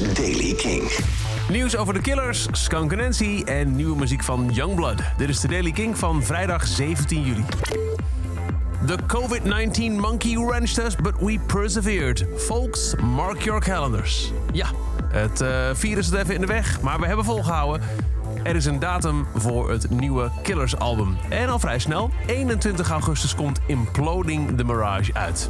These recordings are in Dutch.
is Daily King. Nieuws over de Killers, Skunk Nancy en nieuwe muziek van Youngblood. Dit is de Daily King van vrijdag 17 juli. The COVID-19 monkey wrenched us, but we persevered. Folks, mark your calendars. Ja, het uh, virus zit even in de weg, maar we hebben volgehouden. Er is een datum voor het nieuwe Killers album. En al vrij snel, 21 augustus komt Imploding the Mirage uit.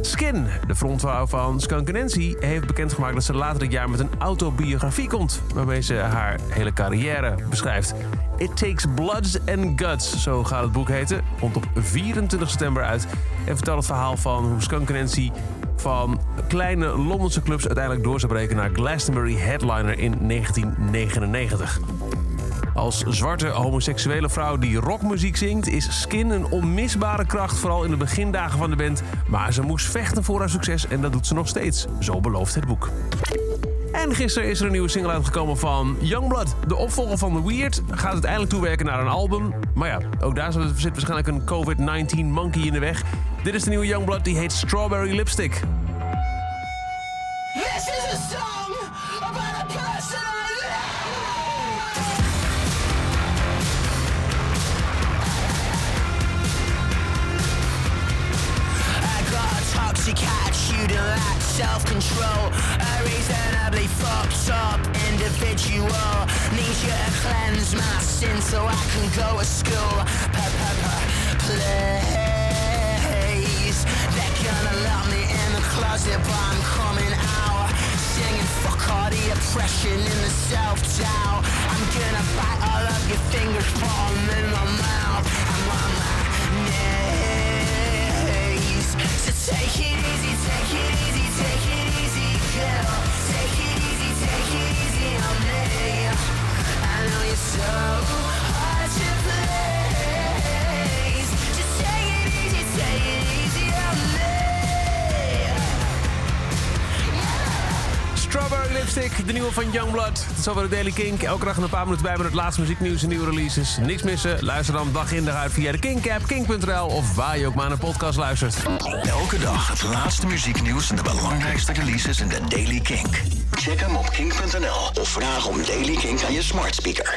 Skin, de frontvrouw van Skunk Nancy, heeft bekendgemaakt dat ze later dit jaar met een autobiografie komt. Waarmee ze haar hele carrière beschrijft. It Takes Bloods and Guts, zo gaat het boek heten. Komt op 24 september uit en vertelt het verhaal van hoe Skunk Nancy van kleine Londense clubs uiteindelijk door zou breken naar Glastonbury Headliner in 1999. Als zwarte homoseksuele vrouw die rockmuziek zingt, is Skin een onmisbare kracht, vooral in de begindagen van de band. Maar ze moest vechten voor haar succes en dat doet ze nog steeds. Zo belooft het boek. En gisteren is er een nieuwe single uitgekomen van Youngblood. De opvolger van The Weird gaat uiteindelijk toewerken naar een album. Maar ja, ook daar zit waarschijnlijk een COVID-19 monkey in de weg. Dit is de nieuwe Youngblood, die heet Strawberry Lipstick. This is a song about a self-control. A reasonably fucked up individual Need you to cleanse my sin so I can go to school. Please. They're gonna lock me in the closet but I'm coming out. Singing fuck all the oppression and the self-doubt. I'm gonna bite all of your fingers, put Strawberry Lipstick, de nieuwe van Youngblood. Het is alweer de Daily Kink. Elke dag een paar minuten bij met het laatste muzieknieuws en nieuwe releases. Niks missen? Luister dan dag in dag uit via de Kink-app, kink.nl of waar je ook maar naar een podcast luistert. Elke dag het laatste muzieknieuws en de belangrijkste releases in de Daily Kink. Check hem op kink.nl of vraag om Daily Kink aan je smart speaker.